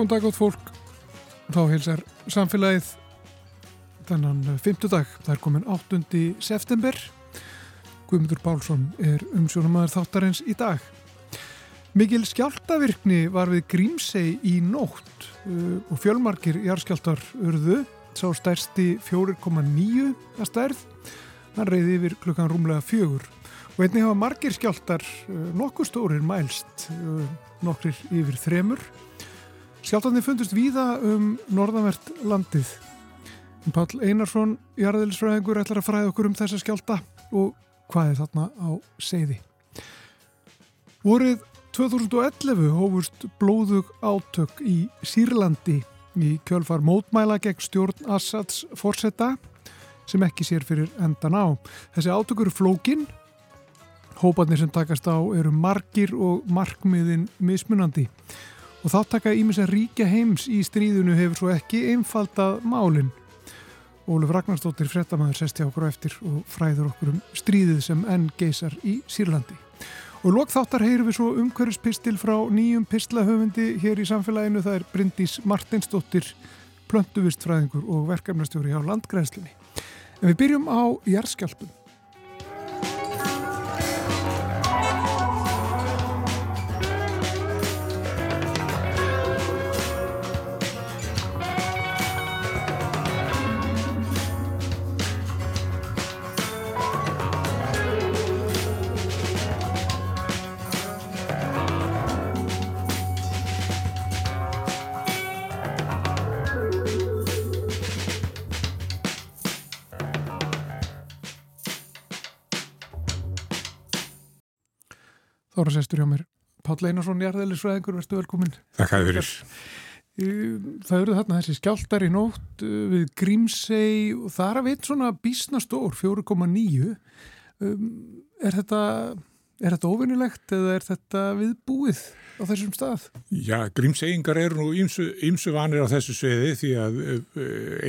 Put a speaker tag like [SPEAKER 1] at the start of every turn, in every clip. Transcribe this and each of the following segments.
[SPEAKER 1] Góðan dag átt fólk, þá heilsar samfélagið þennan fymtudag, það er komin 8. september. Guðmundur Pálsson er umsjónumæður þáttarins í dag. Mikil skjáltavirkni var við Grímsei í nótt uh, og fjölmarkir jarðskjáltar urðu, sá stærsti 4,9 að stærð, hann reyði yfir klukkan rúmlega fjögur og einnig hafa margir skjáltar uh, nokkuð stórir mælst, uh, nokkrir yfir þremur. Skjáltarnir fundust víða um norðanvert landið. Pál Einarsson, jarðilisfræðingur, ætlar að fræða okkur um þessa skjálta og hvað er þarna á seiði. Vorið 2011 hófust blóðug átök í Sýrlandi í kjölfar mótmæla gegn stjórn Assads forsetta sem ekki sér fyrir endan á. Þessi átök eru flókin, hópanir sem takast á eru margir og markmiðin mismunandi og þá taka ímis að ríkja heims í stríðunu hefur svo ekki einfaldað málinn. Óluf Ragnarstóttir frettamæður sesti okkur á eftir og fræður okkur um stríðið sem enn geysar í Sýrlandi. Og lokþáttar heyrum við svo umhverfispistil frá nýjum pislahöfundi hér í samfélaginu. Það er Bryndís Martinsdóttir, plöntuvistfræðingur og verkefnastjóri á landgrænslinni. En við byrjum á jærskjálpun. Þóra sestur hjá mér. Páll Einarsson, jarðelisfræðingur, verðstu velkomin.
[SPEAKER 2] Þakka fyrir.
[SPEAKER 1] Það eru þarna þessi skjáltar í nótt við Grímsei og það er að veit svona bísna stór, 4,9. Um, er þetta, er þetta ofinnilegt eða er þetta viðbúið á þessum stað?
[SPEAKER 2] Já, Grímseingar eru nú ymsu vanir á þessu sveiði því að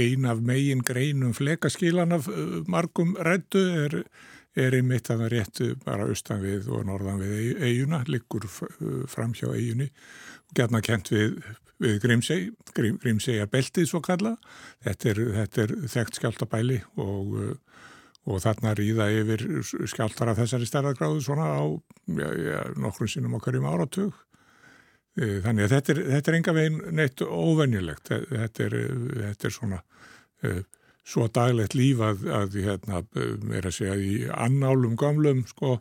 [SPEAKER 2] ein af megin greinum flekaskilan af margum rættu er er einmitt að það réttu bara austan við og norðan við eiguna, liggur fram hjá eigunni og gerna kent við, við Grímsei, Grím, Grímsei er beltið svo kalla, þetta er, þetta er þekkt skjáltabæli og, og þarna ríða yfir skjáltar af þessari stærðagráðu svona á já, já, nokkrum sinnum á hverjum áratug. Þannig að þetta er, þetta er enga veginn neitt óvenjulegt, þetta er, þetta er svona svo daglegt líf að, að hérna, er að segja í annálum gamlum sko,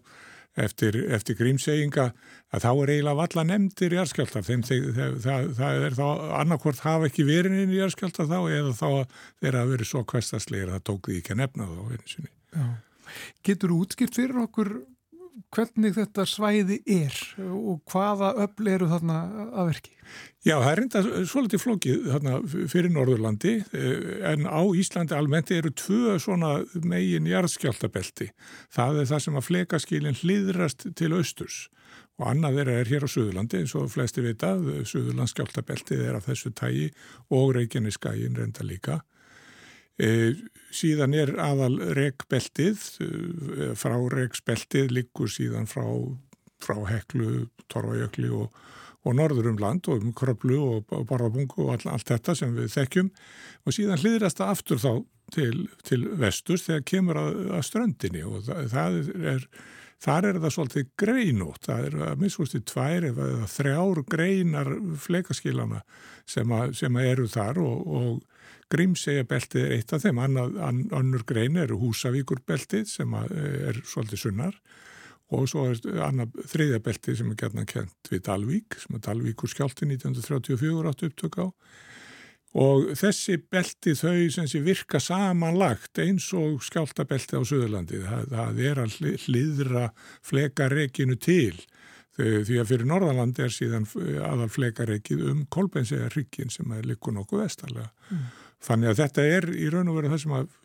[SPEAKER 2] eftir, eftir grímseyinga að þá er eiginlega valla nefndir járskjáltar þeim það, það, er þá annarkvort hafa ekki verið inn í járskjáltar þá eða þá þeir að verið svo kvestaslegir að það tók því ekki að nefna þá.
[SPEAKER 1] Getur þú útskipt fyrir okkur hvernig þetta svæði er og hvaða öll eru þarna að verki?
[SPEAKER 2] Já, það er reynda svolítið flókið þarna fyrir Norðurlandi en á Íslandi almennt eru tvö svona megin jarðskjáltabelti. Það er það sem að flekaskilin hlýðrast til austurs og annað þeirra er hér á Suðurlandi eins og flesti vitað, Suðurlandsskjáltabeltið er af þessu tægi og Reykjaneskayin reynda líka. E, síðan er aðal regbeltið, frá regsbeltið liggur síðan frá, frá heklu, torfajökli og, og norður um land og um kröplu og, barðabungu og all, allt þetta sem við þekkjum. Og síðan hlýðrast það aftur þá til, til vesturs þegar kemur að, að ströndinni og það, það er, þar er það svolítið greinótt, það er að miskusti tvær eða þrjár greinar fleikaskilana sem, að, sem að eru þar og, og Grímsegabeltið er eitt af þeim, annað, annur grein eru Húsavíkurbeltið sem er svolítið sunnar og svo er annað þriðjabeltið sem er gætna kent við Dalvík, sem er Dalvíkur skjálti 1934 átt upptök á og þessi beltið þau sem sé virka samanlagt eins og skjáltabeltið á Suðurlandi, það, það er að hlýðra flekarekinu til því að fyrir Norðalandi er síðan aðal flekarekið um Kolbeinsega hrykkin sem er likku nokkuð vestarlega. Mm. Þannig að þetta er í raun og veru það sem að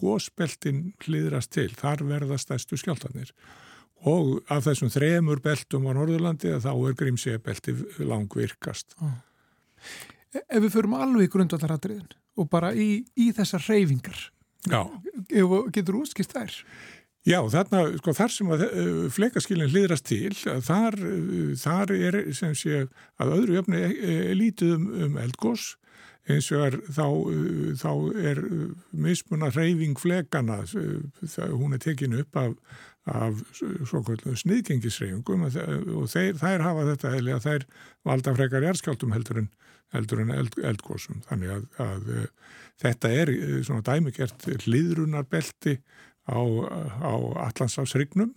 [SPEAKER 2] gósbeltin hlýðrast til, þar verða stærstu skjáltanir og af þessum þremur beltum á Norðurlandi þá er grímsegabelti langvirkast.
[SPEAKER 1] Ah. Ef við förum alveg í grundvallaratriðin og bara í, í þessar reyfingar, getur útskist þær?
[SPEAKER 2] Já, þarna, sko, þar sem að uh, fleikaskilin hlýðrast til, þar, uh, þar er sem sé að öðru jöfni uh, lítið um, um eldgós, eins og er, þá, þá er mismunna hreyfing flekana, hún er tekinu upp af, af sniðgengisreyfingum og þeir, þær hafa þetta að þær valda frekar jærskjáltum heldur en, heldur en eld, eldgósum. Þannig að, að þetta er svona dæmikert hlýðrunarbelti á, á Allandsafsrygnum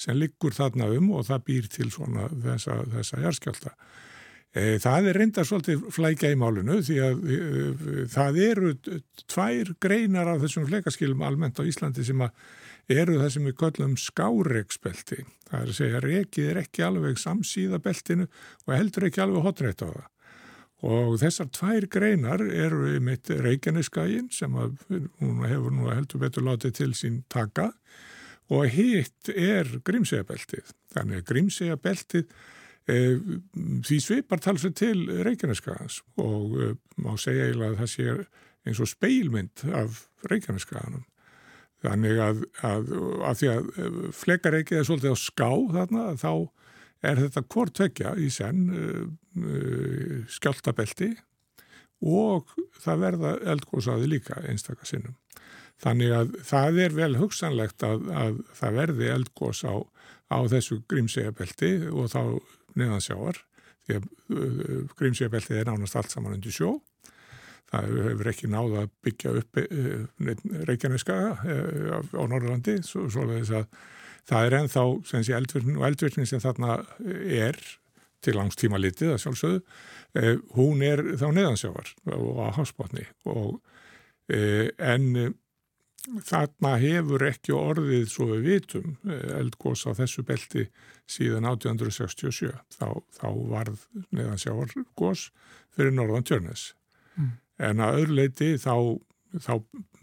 [SPEAKER 2] sem liggur þarna um og það býr til svona þessa, þessa járskjálta. E, það er reynda svolítið flækja í málinu því að e, það eru tvær greinar af þessum fleikaskilum almennt á Íslandi sem eru það sem við kallum skáreikspelti. Það er að segja að rekið er ekki alveg samsíða beltinu og heldur ekki alveg hotrætt á það. Og þessar tvær greinar eru mitt Reykjaneskægin sem að, hún hefur nú heldur betur látið til sín taka og hitt er Grímsegabeltið. Þannig að Grímsegabeltið því svipar talsveit til Reykjaneskægans og e, má segja eiginlega að það sé eins og speilmynd af Reykjaneskæganum. Þannig að, að, að því að e, flekareikið er svolítið á ská þarna þá er þetta hvort tvekja í senn uh, uh, skjáltabelti og það verða eldgóðsaði líka einstakar sinnum. Þannig að það er vel hugsanlegt að, að það verði eldgóðs á, á þessu grímsegabelti og þá neðan sjáar því að uh, grímsegabelti er nánast allt saman undir sjó. Það hefur ekki náða að byggja upp uh, Reykjaneskaga uh, á Norrlandi svo, svo það er ennþá eldvirkning og eldvirkning sem þarna er til langstíma litið að sjálfsögðu, eh, hún er þá neðansjávar og á hásbótni og en þarna hefur ekki orðið svo við vitum eh, eldgós á þessu belti síðan 1867 þá, þá varð neðansjávar gós fyrir norðan tjörnes. Mm. en að öðru leiti þá, þá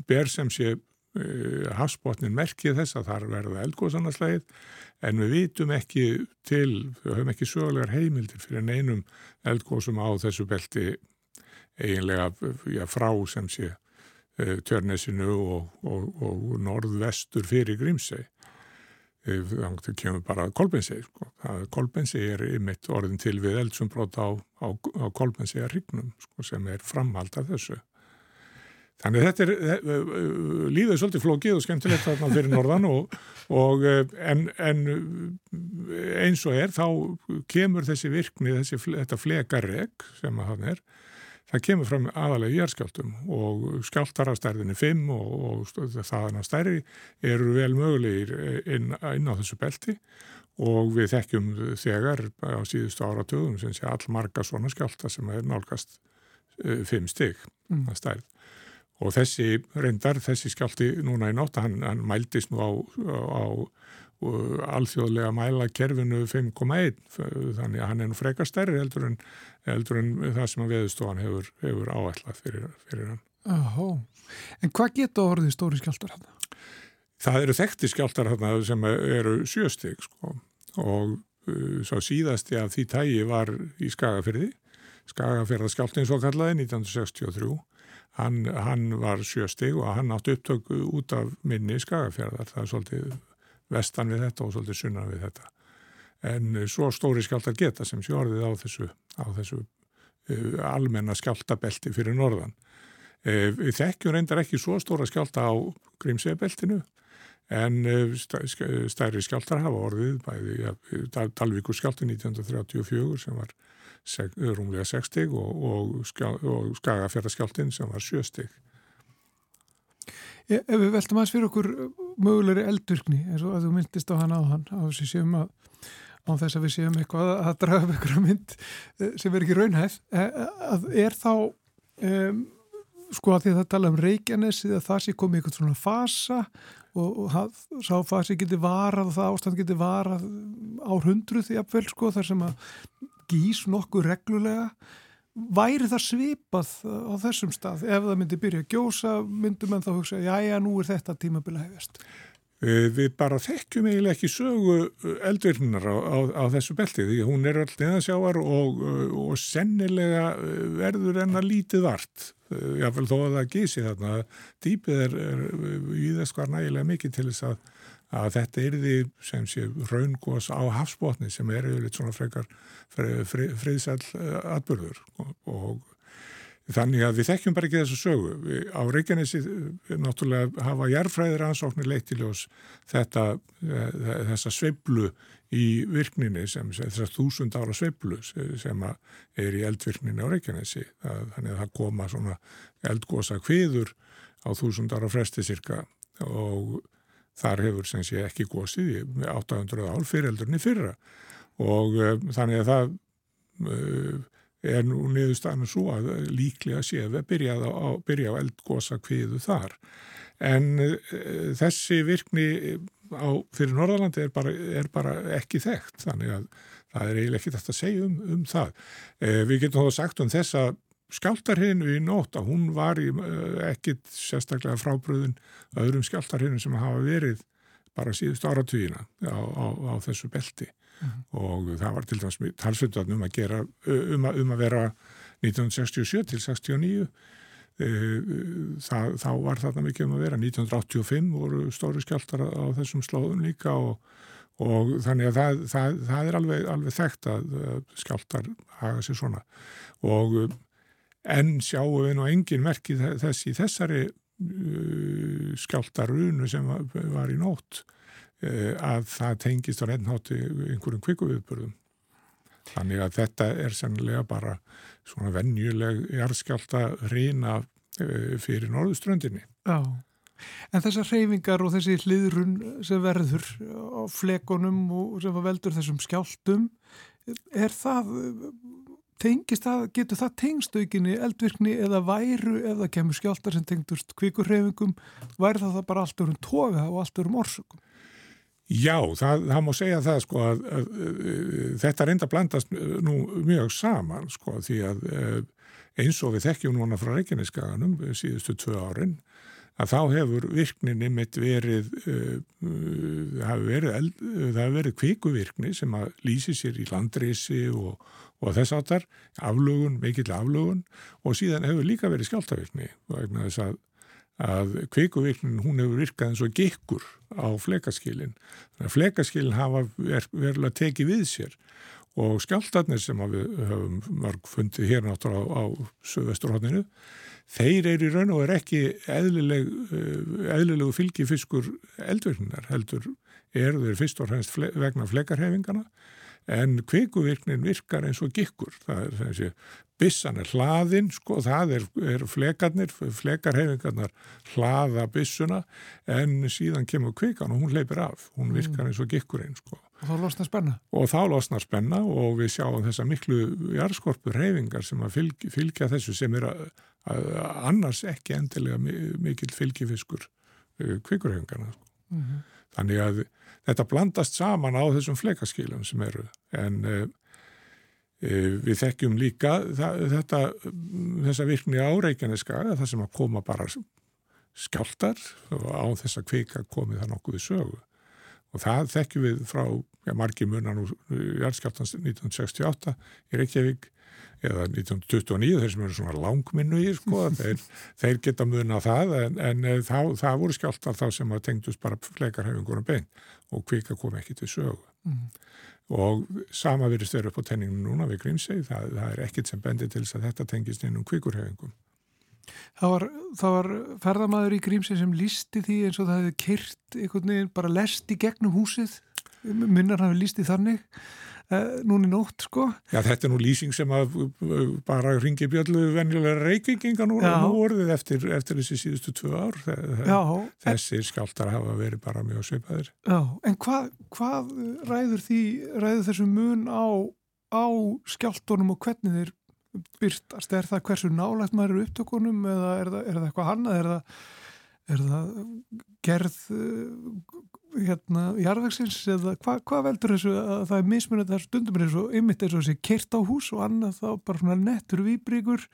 [SPEAKER 2] ber sem sé Eh, hafsbótnin merkið þess að þar verða eldgóðsannaslægið en við vitum ekki til, við höfum ekki sögulegar heimildir fyrir neinum eldgóðsum á þessu belti eiginlega já, frá sem sé uh, Tjörnesinu og, og, og norðvestur fyrir Grímsei eh, þannig að það kemur bara Kolbensei sko. Kolbensei er ymitt orðin til við eldsumbrot á, á, á Kolbensei að hrygnum sko, sem er framhald af þessu Þannig þetta er, eh, eh, lífið svolítið flókið og skemmtilegt þarna fyrir norðan og, og eh, en, en eins og er þá kemur þessi virkni, þessi, þetta flekarreg sem að hann er, það kemur fram aðalega í jærskjáltum og skjáltarastærðinni 5 og, og þaðan að stærri eru vel mögulegir inn, inn á þessu belti og við þekkjum þegar á síðustu áratöðum sem sé all marga svona skjálta sem er nálgast 5 stygg mm. að stærð og þessi reyndar, þessi skjálti núna í nótt, hann, hann mældist nú á, á, á alþjóðlega mælakerfinu 5,1 þannig að hann er nú frekar stærri heldur en, heldur en það sem að veðustofan hefur, hefur áætlað fyrir, fyrir hann.
[SPEAKER 1] Ahó, en hvað geta orðið stóri skjáltar hann?
[SPEAKER 2] Það eru þekkti skjáltar hann sem eru sjöstig sko og uh, svo síðasti af því tægi var í Skagafyrði, Skagafyrðaskjáltin svo kallaði 1963 Hann, hann var sjöstig og hann átt upptöku út af minni skagafjörðar. Það er svolítið vestan við þetta og svolítið sunnan við þetta. En svo stóri skjáltar geta sem sé orðið á þessu, þessu uh, almenna skjáltabelti fyrir norðan. Uh, við þekkjum reyndar ekki svo stóra skjálta á Grímsebeltinu en uh, stærri skjáltar hafa orðið bæði ja, Dalvíkur skjálti 1934 sem var rúmlega 6 stig og, og, og skagafjörðarskjáltin sem var 7 stig.
[SPEAKER 1] Ef við veltum aðeins fyrir okkur mögulegri eldurkni eins og að þú myndist á hann á hann á þess að að að við séum eitthvað að, að draga upp einhverja mynd eh, sem er ekki raunhæð eh, að er þá um, sko að því að það tala um Reykjanes eða það sé komið eitthvað svona fasa og, og sá fasi geti varað og það ástand geti varað á hundruð í appvel sko þar sem að gís nokkuð reglulega væri það svipað á þessum stað? Ef það myndi byrja að gjósa myndum en þá hugsa, já já nú er þetta tímabila hefjast.
[SPEAKER 2] eh, Við bara þekkjum eiginlega ekki sögu eh, eldvirknar á, á, á þessu belti því hún er alltaf neðansjávar og, eh, og sennilega verður enna lítið vart. Jáfnveil þó að það gísi þarna dýpið er, er hvar nægilega mikið til þess að, að þetta er því sem sé raungós á hafsbótni sem er yfirleitt svona frekar friðsæl eh, atbyrður og þannig að við þekkjum bara ekki þessu sögu. Á Reykjanesi eh, náttúrulega hafa jærfræðir ansóknir leitt til oss þetta, eh, þessa sveiblu í virkninni sem þessar þúsund ára sveiblu sem er í eldvirkninni á Reykjanesi. Þannig að það koma svona eldgósa kviður á þúsund ára fresti cirka og þar hefur sem sé ekki gósið í 800 ár fyrireldurni fyrra og þannig að það er nú niðurstaðan svo að líklega sé að byrja á, eldgósa kviðu þar en uh, þessi virkni á, fyrir Norðalandi er bara, er bara ekki þekkt þannig að það er eiginlega ekki þetta að segja um, um það. Við getum þá sagt um þessa skjáltarhinu í nótt að hún var í, uh, ekkit sérstaklega frábröðun öðrum skjáltarhinu sem hafa verið bara síðust áratvíina á, á, á þessu belti mm og það var til dæmis talsvöldan um að gera um að, um að vera 1967 til 69 það, þá var þarna mikið um að vera. 1985 voru stóru skjáltar á þessum slóðum líka og, og þannig að það, það, það er alveg, alveg þekkt að skjáltar hafa sér svona. Og en sjáum við nú engin merki þess í þessari skjáltarunu sem var, í nótt að það tengist á reyndhátti einhverjum kvikkuviðbörðum. Þannig að þetta er sennilega bara svona vennjuleg jarðskjálta reyna uh, fyrir norðuströndinni.
[SPEAKER 1] Já, en þessar reyfingar og þessi hliðrun sem verður á flekonum og sem veldur þessum skjáltum, er það tengist það, getur það tengst aukinni eldvirkni eða væru það kemur skjáltar sem tengdust kvikurreyfingum væri það, það bara allt um toga og allt um orsökum?
[SPEAKER 2] Já, það, það má segja það sko að, að, að þetta reynda blandast nú mjög saman sko því að eins og við þekkjum núna frá Reykjaneskaganum síðustu tvö árin að þá hefur virkninni mitt verið, uh, verið eld, það hefur verið kvikuvirkni sem að lýsi sér í landrisi og, og þess áttar, aflögun, mikill aflögun og síðan hefur líka verið skjáltavirkni vegna þess að, að kvikuvirknin hún hefur virkað eins og gikkur á flekaskilin. Þannig að flekaskilin hafa ver, verulega tekið við sér og skjáltarnir sem við höfum mörg fundið hér náttúrulega á, á söðvesturhóttinu þeir eru í raun og er ekki eðlileg, eh, eðlilegu fylgifiskur eldvirknar heldur eru þeir fyrst og fremst fle vegna flekarhefingana en kvikuvirknin virkar eins og gikkur það er þessi bissan er hlaðinn sko það er, er flekarnir flekarhefingarnar hlaða bissuna en síðan kemur kvikan og hún leipir af, hún virkar mm. eins og gikkurinn sko
[SPEAKER 1] Og þá losnar spenna.
[SPEAKER 2] Og þá losnar spenna og við sjáum þessa miklu jarðskorpu reyfingar sem að fylg, fylgja þessu sem er að, að annars ekki endilega mikil fylgifiskur uh, kvikurreyfingarna. Mm -hmm. Þannig að þetta blandast saman á þessum flekaskilum sem eru en uh, við þekkjum líka það, þetta, þessa virkni á Reykjaneska það sem að koma bara skjáltar og á þessa kvika komið það nokkuð í sögu. Og það þekkjum við frá ja, margi munan úr Járskjáttans 1968 í Reykjavík eða 1929 þeir sem eru svona langminnu í sko, þeir, þeir geta muna það en, en eh, þá, það voru skjáltar þá sem að tengdust bara fleikarhefingunum bein og kvika kom ekki til sögu. Mm. og sama virðist verið upp á tenninginu núna við Grímsey, það, það er ekkit sem bendir til þess að þetta tengist inn um kvikurhefingum
[SPEAKER 1] Það var, það var ferðamæður í Grímsey sem lísti því eins og það hefði kyrt einhvern veginn bara lest í gegnum húsið. Minnar hafi lísti þannig núni nótt sko.
[SPEAKER 2] Já þetta er nú lýsing sem að uh, bara ringi bjöllu venjulega reykinginga nú, nú orðið eftir, eftir þessi síðustu tvö ár. Já, þessi en, skjáltar hafa verið bara mjög sveipaðir
[SPEAKER 1] Já en hvað, hvað ræður því ræður þessu mun á, á skjáltunum og hvernig þeir byrtast, er það hversu nálægt maður eru upptökunum eða er það, er það eitthvað annað, er það, er það gerð hérna jarðvegsins eða hvað hva veldur þessu að það er mismunið þar stundum er eins og ymmit eins og þessi kert á hús og annað þá bara svona nettur výbríkur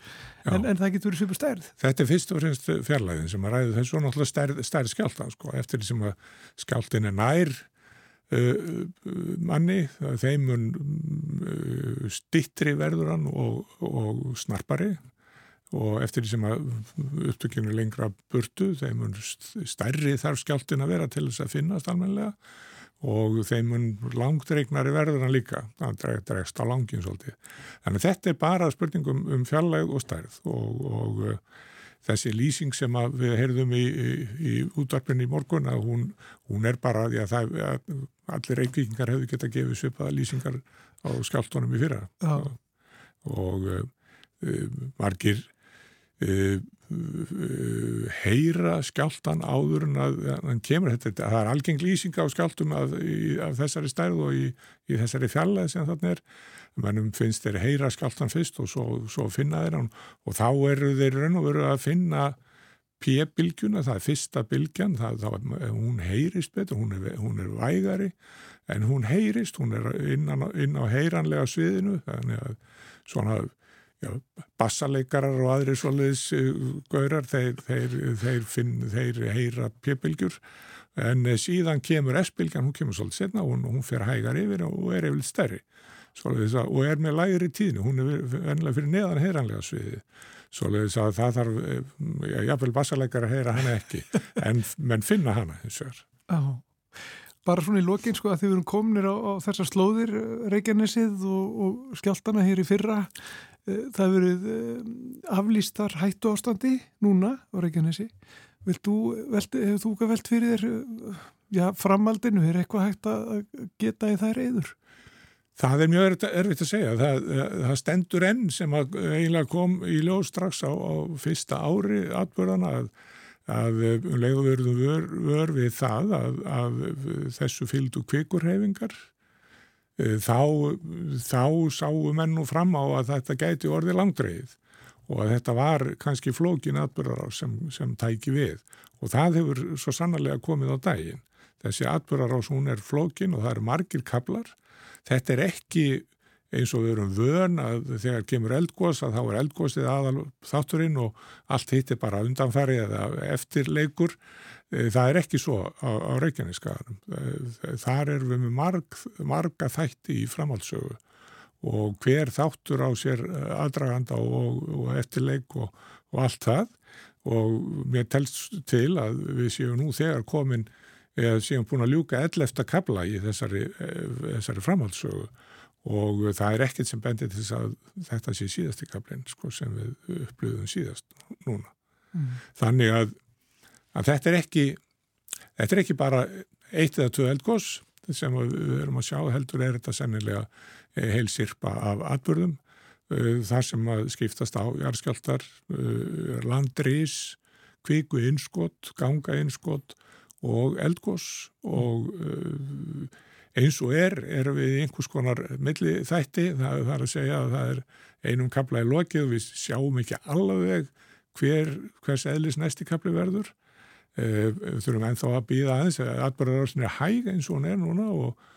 [SPEAKER 1] en, en það getur verið svipur stærð.
[SPEAKER 2] Þetta er fyrst og fremst fjarlæðin sem að ræðu þessu og náttúrulega stærð, stærð skjálta sko, eftir því sem að skjáltin er nær Uh, manni, þeim mun uh, stittri verður hann og, og snarpari og eftir því sem að upptökinu lengra burtu, þeim mun stærri þarf skjáltin að vera til þess að finnast almenlega og þeim mun langdreignari verður hann líka, það dregst á langin svolítið. Þannig þetta er bara spurningum um fjallæð og stærð og, og uh, þessi lýsing sem við heyrðum í, í, í útvarpinni í morgun að hún, hún er bara því að, það, að allir reyngingar hefur gett að gefa svipaða lýsingar á skjáltónum í fyrra ja. og, og uh, margir heyra skjáltan áður en að hann kemur. Þetta, það er algeng lýsing á skjáltum af, af þessari stærð og í, í þessari fjallega sem þannig er. Mennum finnst þeir heyra skjáltan fyrst og svo, svo finna þeir hann. Og þá eru þeir raun og veru að finna P-bylgjuna, það er fyrsta bylgjan, það, það, hún heyrist betur, hún er, hún er vægari en hún heyrist, hún er inn á, inn á heyranlega sviðinu, þannig að svona bassaleikarar og aðri svoleiðis uh, gaurar, þeir, þeir, þeir, finn, þeir heyra P-bylgjur en uh, síðan kemur S-bylgjan, hún kemur svolítið setna og hún, hún fer hægar yfir og er yfir stærri. Að, og er með lægri tíðinu, hún er vennilega fyrir neðan heyranlega sviðið. Svoleiðis að það þarf, eh, jáfnveil bassaleikar að heyra hana ekki, en menn finna hana eins og.
[SPEAKER 1] Já, bara svona í lokin sko að þið verum kominir á, á þessar slóðir, eh, Reykjanesið og, og skjáltana hér í fyrra, eh, það verið aflýstar hættu ástandi núna á Reykjanesi. Hefur þú ekki velt fyrir þér, já, framaldinu, er eitthvað hægt að geta í þær eður?
[SPEAKER 2] Það er mjög erfitt að segja. Það, það stendur enn sem eiginlega kom í ljóð strax á, á fyrsta ári atbörðana að, að um leiðu verðum vör, vör við það að, að þessu fylgdu kvikurhefingar. E, þá, þá sáum mennu fram á að þetta gæti orði langdreið og að þetta var kannski flókin atbörðar sem, sem tæki við og það hefur svo sannarlega komið á daginn. Þessi atbörðar ás hún er flókin og það eru margir kablar Þetta er ekki eins og við erum vön að þegar kemur eldgós að þá er eldgósið aðal þátturinn og allt hitt er bara undanfæri eða eftirleikur. Eh, það er ekki svo á, á Reykjaneskaðanum. Eh, þar er við með marg, marga þætti í framhaldsögu og hver þáttur á sér eh, aðdraganda og, og eftirleik og, og allt það og mér telst til að við séum nú þegar komin eða séum búin að ljúka ellefta kabla í þessari, þessari framhaldsögu og það er ekkert sem bendir til þess að þetta sé síðasti kablin sko, sem við upplöðum síðast núna. Mm. Þannig að, að þetta er ekki þetta er ekki bara eitt eða tvö eldgós sem við erum að sjá heldur er þetta sennilega eh, heilsirpa af atbyrðum eh, þar sem að skiptast á jarðskjáltar, landrís, kvíku innskott, ganga innskott og eldgós og eins og er, er við einhvers konar milli þætti, það er að segja að það er einum kapla í lokið við sjáum ekki alveg hver, hvers eðlis næsti kapli verður þurfum ennþá að býða aðeins að atbyrðarásin er hæg eins og hún er núna og,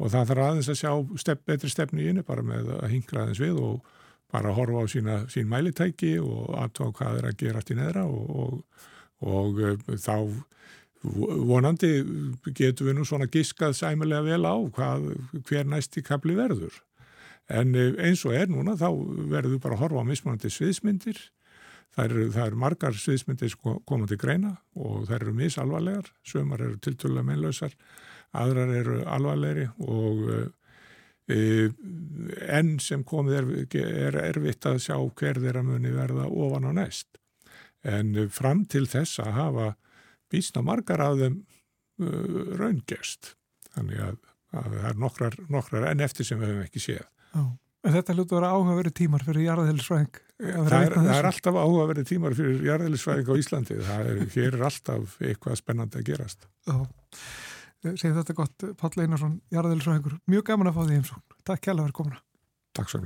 [SPEAKER 2] og það þarf aðeins að sjá step, betri stefni í henni bara með að hingra aðeins við og bara að horfa á sína, sín mælitæki og aðtóa hvað er að gera allt í neðra og, og, og uh, þá vonandi getur við nú svona giskað sæmulega vel á hvað, hver næsti kapli verður. En eh, eins og er núna þá verður við bara að horfa á mismunandi sviðsmyndir. Það eru, það eru margar sviðsmyndir komandi greina og það eru misalvarlegar. Sömar eru tiltölulega meinlausar, aðrar eru alvarlegri og e, enn sem komið er, er erfitt að sjá hver þeirra muni verða ofan á næst. En fram til þess að hafa býstna margar af þeim uh, raungest þannig að, að það er nokkrar, nokkrar enn eftir sem við hefum ekki séð
[SPEAKER 1] Já. Þetta hljótu að vera áhugaverið tímar fyrir jarðheilsvæðing
[SPEAKER 2] það er, er alltaf áhugaverið tímar fyrir jarðheilsvæðing á Íslandi. Það er, hér er alltaf eitthvað spennandi að gerast.
[SPEAKER 1] Já, segið þetta gott Páll Einarsson, jarðheilsvæðingur mjög gaman að fá því heimsón, takk kjærlega fyrir komuna.
[SPEAKER 2] Takk svo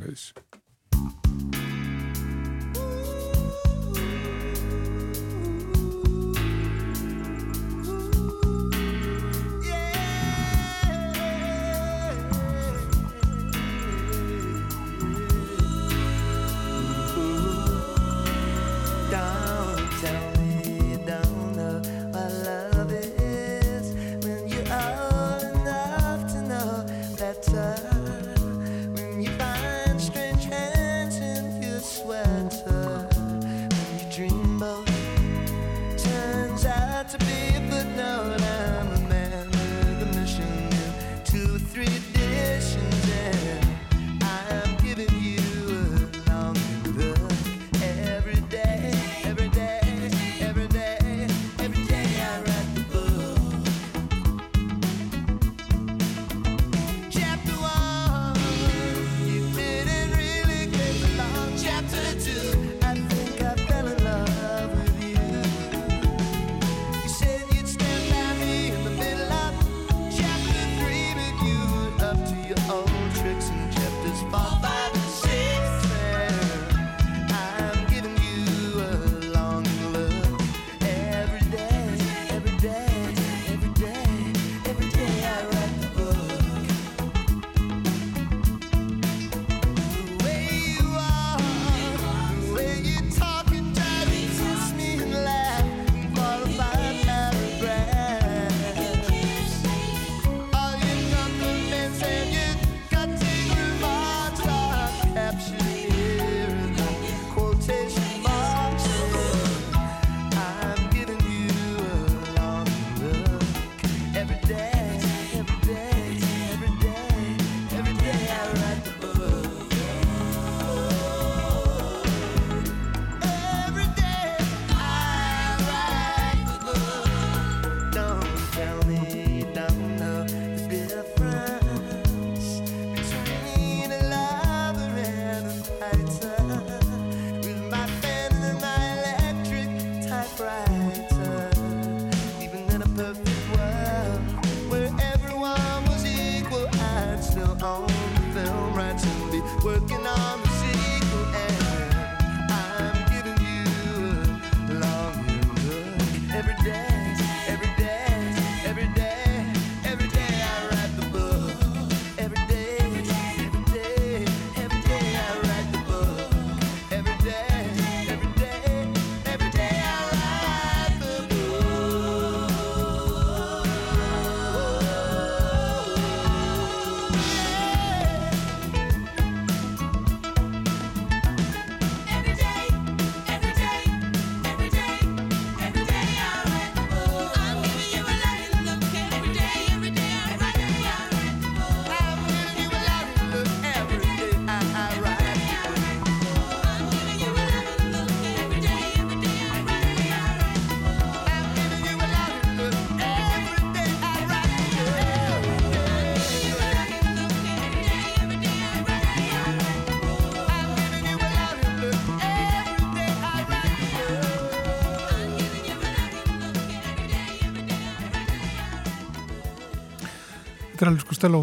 [SPEAKER 1] Sko Stelló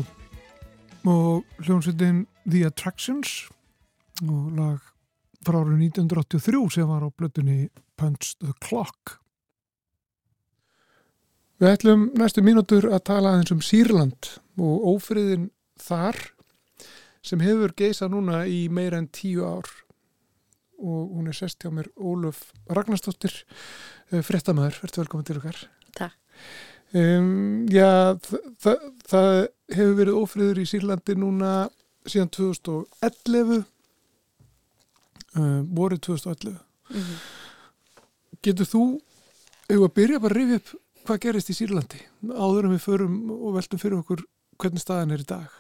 [SPEAKER 1] og hljómsveitin The Attractions og lag frá árið 1983 sem var á blötunni Punch the Clock. Við ætlum næstu mínútur að tala aðeins um Sýrland og ófriðin þar sem hefur geisa núna í meira en tíu ár og hún er sest hjá mér Óluf Ragnarstóttir eh, frettamæður, verður velkominn til okkar.
[SPEAKER 3] Takk
[SPEAKER 1] um, Já, það, það hefur verið ófriður í Sýrlandi núna síðan 2011 uh, vorið 2011
[SPEAKER 3] mm -hmm.
[SPEAKER 1] Getur þú hefur að byrja bara að rifja upp hvað gerist í Sýrlandi áður en við förum og veltum fyrir okkur hvernig staðan er í dag?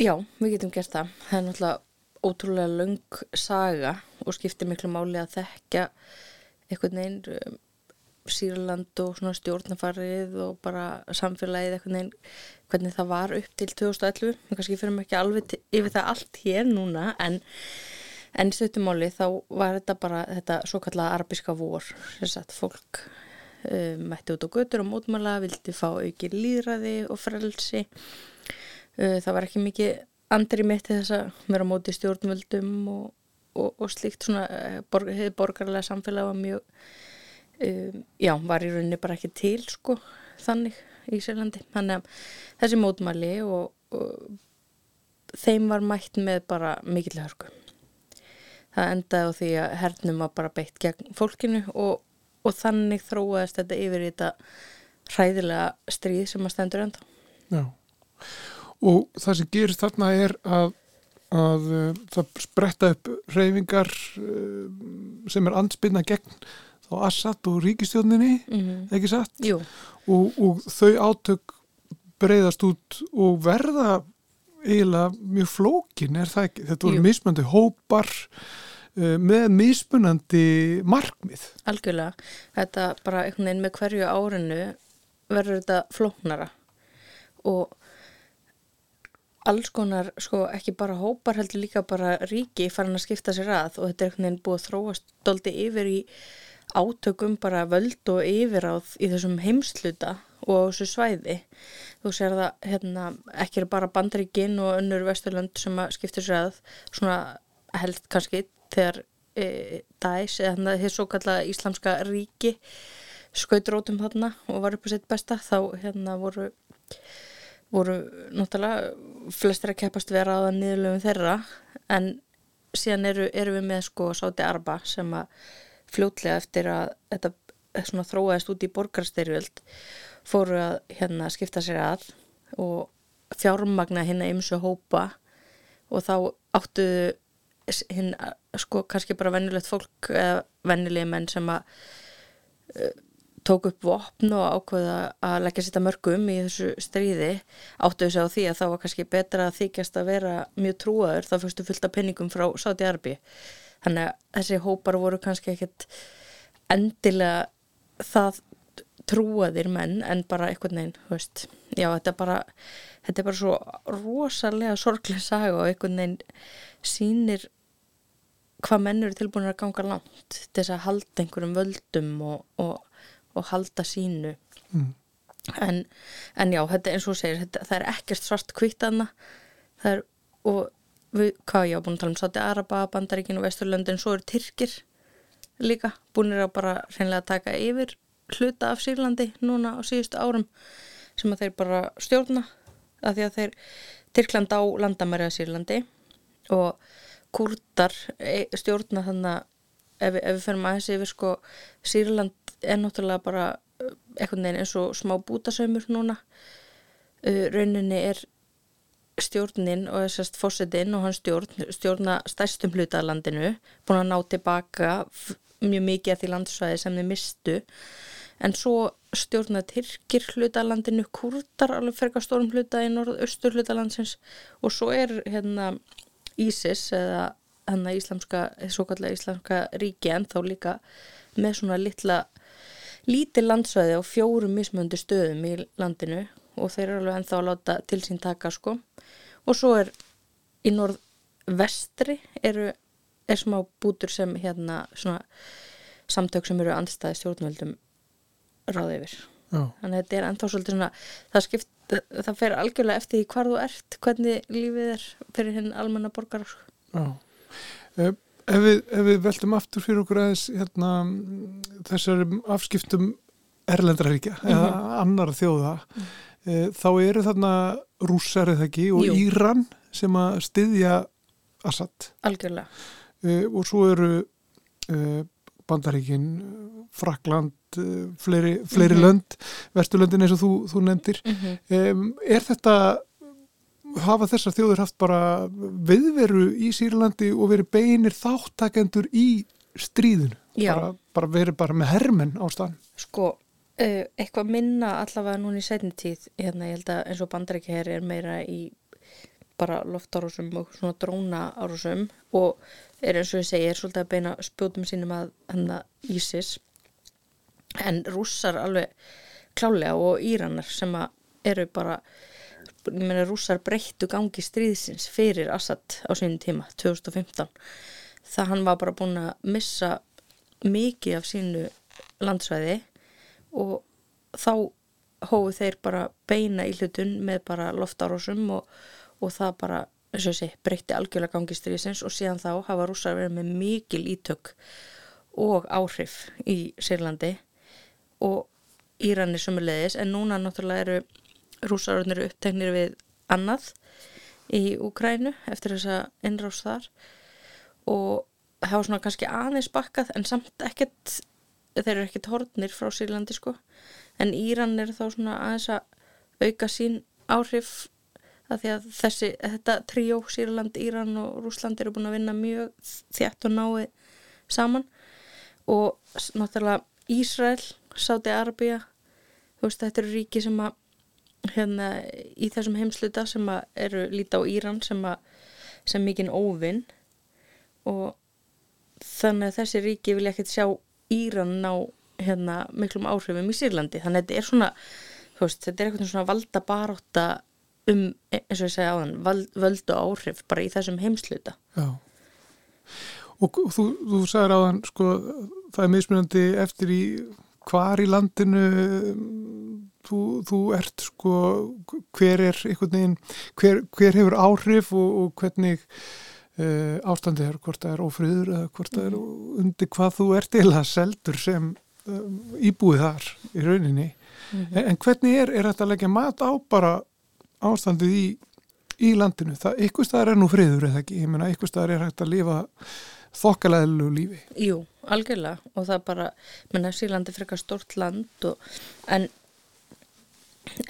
[SPEAKER 3] Já, við getum gert það. Það er náttúrulega ótrúlega laung saga og skiptir miklu máli að þekka einhvern veginn um, Sýrland og svona stjórnafarið og bara samfélagið einhvern veginn hvernig það var upp til 2011 við kannski fyrir mig ekki alveg yfir það allt hér núna en en í stöttumáli þá var þetta bara þetta svo kallaða arabíska vor þess að fólk um, mætti út á götur og mótmála vildi fá auki líðræði og frelsi. Uh, það var ekki mikið andri mitt þess að vera mótið stjórnvöldum og, og, og slíkt svona uh, borg, borgarlega samfélag var mjög um, já, var í rauninni bara ekki til sko, þannig í Sælandi þannig að þessi mótmæli og, og þeim var mætt með bara mikill hörku. Það endaði á því að hernum var bara beitt gegn fólkinu og, og þannig þróaðist þetta yfir í þetta hræðilega stríð sem að stendur enda
[SPEAKER 1] Já, og það sem gerist þarna er að, að uh, það spretta upp reyfingar uh, sem er ansbyrna gegn þá Assad og ríkistjóninni
[SPEAKER 3] mm -hmm.
[SPEAKER 1] ekki satt? Og, og þau átök breyðast út og verða eiginlega mjög flókin er það ekki? Þetta voru
[SPEAKER 3] Jú.
[SPEAKER 1] mismunandi hópar uh, með mismunandi markmið.
[SPEAKER 3] algjörlega þetta bara einhvern veginn með hverju árinu verður þetta flóknara og alls konar, sko, ekki bara hópar heldur líka bara ríki farin að skipta sér að og þetta er einhvern veginn búið að þróast doldi yfir í átökum bara völd og yfiráð í þessum heimsluta og þessu svæði. Þú sér það, hérna, ekki er bara bandaríkin og önnur vesturlönd sem að skipta sér að svona helst kannski þegar e, Daesh eða þannig að þið svo kallaða Íslamska ríki skautrótum þarna og var upp á sitt besta þá hérna voru voru náttúrulega flestir að keppast vera á það niðurlöfum þeirra. En síðan eru, eru við með sko Sáti Arba sem að fljótlega eftir að þetta svona þróaðist út í borgarstyrjöld fóru að hérna skipta sér að og fjármagna hérna ymsu hópa og þá áttuðu hinn sko kannski bara vennilegt fólk eða vennilegi menn sem að uh, tók upp vopn og ákveða að leggja sétta mörgum í þessu stríði áttuðu sig á því að þá var kannski betra að þykjast að vera mjög trúaður þá fyrstu fullt af penningum frá Sáti Arbi þannig að þessi hópar voru kannski ekkit endilega það trúaðir menn en bara einhvern veginn, þú veist já, þetta er bara, þetta er bara svo rosalega sorglega saga og einhvern veginn sýnir hvað menn eru tilbúin að ganga langt til þess að halda einhverjum völdum og, og, og halda sínu
[SPEAKER 1] Mm.
[SPEAKER 3] en, en já, þetta eins og segir þetta, það er ekkert svart kvitt aðna það er, og við, hvað ég á búin að tala um Sáti Araba, Bandaríkin og Vesturlöndin svo eru Tyrkir líka búinir að bara hreinlega taka yfir hluta af Sýrlandi núna á síðustu árum sem að þeir bara stjórna að því að þeir Tyrkland á landamæri að Sýrlandi og kurdar e- stjórna þannig að ef, ef við ferum aðeins yfir sko Sýrland er náttúrulega bara uh, einhvern veginn eins og smá bútasaumur núna. Uh, rauninni er stjórnin og þessast fórsetin og hann stjórn stjórna stærstum hluta af landinu búin að ná tilbaka mjög mikið af því landsvæði sem þið mistu en svo stjórna Tyrkir hluta af landinu kurdar alveg ferga stórum hluta í norðaustur hluta landsins og svo er hérna ISIS eða hérna íslamska, svo kallega íslamska ríki en þá líka með svona litla lítið landsvæði á fjórum mismöndu stöðum í landinu og þeir eru alveg ennþá að láta til sín taka sko og svo er í norðvestri eru er smá bútur sem hérna svona samtök sem eru andstæði stjórnvöldum ráði yfir
[SPEAKER 1] Já.
[SPEAKER 3] þannig að þetta er ennþá svolítið svona það, skipt, það fer algjörlega eftir því hvar þú ert hvernig lífið er fyrir hinn almenna borgar sko.
[SPEAKER 1] Já. Ef, ef, við, ef við veltum aftur fyrir okkur aðeins hérna, þessari afskiptum erlendraríkja
[SPEAKER 3] Mhm.
[SPEAKER 1] eða annar þjóða e, þá eru þarna rússar eða ekki og
[SPEAKER 3] Jú.
[SPEAKER 1] Íran sem að styðja Assad
[SPEAKER 3] algjörlega
[SPEAKER 1] e, og svo eru e, Bandaríkin, Frakland, e, fleiri, fleiri
[SPEAKER 3] Mhm.
[SPEAKER 1] lönd, Vesturlöndin eins og þú, þú nefndir.
[SPEAKER 3] mm -hmm.
[SPEAKER 1] Um, er þetta, hafa þessar þjóður haft bara viðveru í Sýrlandi og verið beinir þáttakendur í stríðinu? Bara, bara verið bara með hermenn á staðan?
[SPEAKER 3] sko uh, eitthvað minna allavega núna í setni tíð. Hérna ég held að eins og bandarækja her er meira í bara loftárásum og svona dróna árásum og er eins og ég segi er svolítið að beina spjótum sínum að hennar Ísis en rússar alveg klálega og íranar sem að eru bara ég meina rússar breyttu gangi stríðsins fyrir Assad á sínum tíma 2015 það hann var bara búin að missa mikið af sínu landsvæði og þá hófu þeir bara beina í hlutun með bara loftárásum og, og það bara segi, breytti algjörlega gangi stríðsins og síðan þá hafa rússar verið með mikil ítök og áhrif í Sýrlandi og Íranir sömulegis en núna náttúrulega eru rússararnir uppteknir við annað í Úkrænu eftir þessa innrás þar og hafa svona kannski aðeins bakkað en samt ekkert þeir eru ekkert hortnir frá Sýrlandi sko. En Íran er þá svona aðeins að auka sín áhrif að því að þessi, þetta tríó Sýrland, Íran og Rúsland eru búin að vinna mjög þjætt og náið saman. Og náttúrulega Ísrael, Sáti Arabia þú veist þetta eru ríki sem að hérna í þessum heimsluta sem að eru líta á Íran sem að sem mikinn óvinn. Og þannig að þessi ríki vilja ekkert sjá Íran ná hérna miklum áhrifum í Sýrlandi þannig að þetta er svona veist, þetta er eitthvað svona valda baróta um, eins og ég segja áðan vald, völdu áhrif bara í þessum heimsluta
[SPEAKER 1] Já. Og þú, þú sagðir áðan, sko, það er mismunandi eftir í hvar í landinu þú, þú ert, sko, hver er einhvern veginn, hver, hver hefur áhrif og, og hvernig uh, ástandið er, hvort það er ófröður eða hvort það er undir hvað þú ert eila seldur sem um, íbúið þar í rauninni. En, en hvernig er, er þetta að leggja mat á bara ástandið í, í landinu? Það, ykkur staðar er nú friður eða ekki, ég meina ykkur staðar er hægt að lifa þokkalæðilegu lífi.
[SPEAKER 3] Jú, algjörlega og það bara, menna Sýrlandi er frekar stórt land og, en